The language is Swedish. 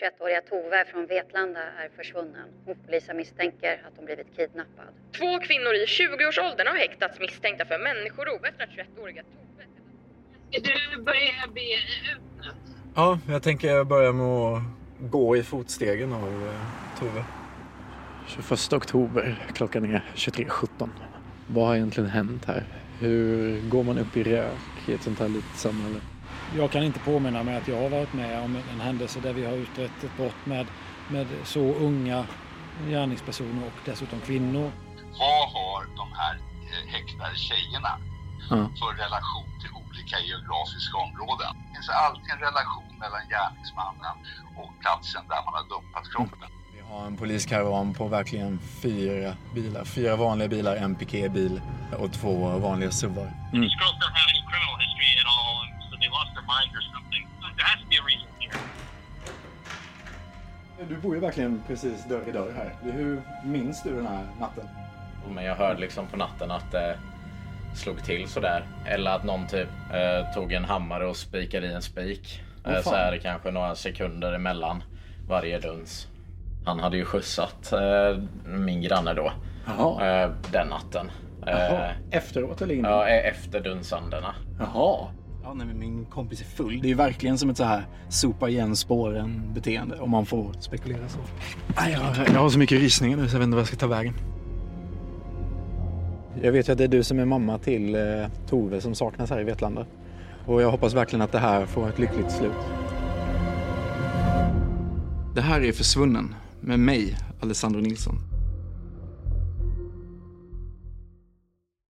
21-åriga Tove från Vetlanda är försvunnen. Polisen misstänker att hon blivit kidnappad. Två kvinnor i 20-årsåldern har häktats misstänkta för människorov efter att 21-åriga Tove... Ska du börja be ut nu? Ja, jag tänker börja med att gå i fotstegen av eh, Tove. 21 oktober, klockan är 23.17. Vad har egentligen hänt här? Hur går man upp i rök i ett sånt här litet samhälle? Jag kan inte påminna mig att jag har varit med om en händelse där vi har utrett ett brott med, med så unga gärningspersoner och dessutom kvinnor. Vad har de här eh, häktade tjejerna Ja. för relation till olika geografiska områden? Det finns alltid en relation mellan gärningsmannen och platsen där man har dumpat kroppen. Vi har en poliskaravan på verkligen fyra bilar. Fyra vanliga bilar, en pikébil och två vanliga SUVar. These Du bor ju verkligen precis dörr i dörr här. Hur minns du den här natten? Men jag hörde liksom på natten att det slog till sådär. Eller att någon typ eh, tog en hammare och spikade i en spik. Eh, så är det kanske några sekunder emellan varje duns. Han hade ju skjutsat eh, min granne då. Eh, den natten. Eh, Efteråt eller innan? ja, eh, efter dunsandena. Jaha. Ja, nej, men min kompis är full. Det är ju verkligen som ett så här sopa igen spåren beteende om man får spekulera så. Nej, jag, jag har så mycket rysningar nu så jag vet inte vad jag ska ta vägen. Jag vet ju att det är du som är mamma till eh, Tove som saknas här i Vetlanda. Och jag hoppas verkligen att det här får ett lyckligt slut. Det här är Försvunnen med mig, Alessandro Nilsson.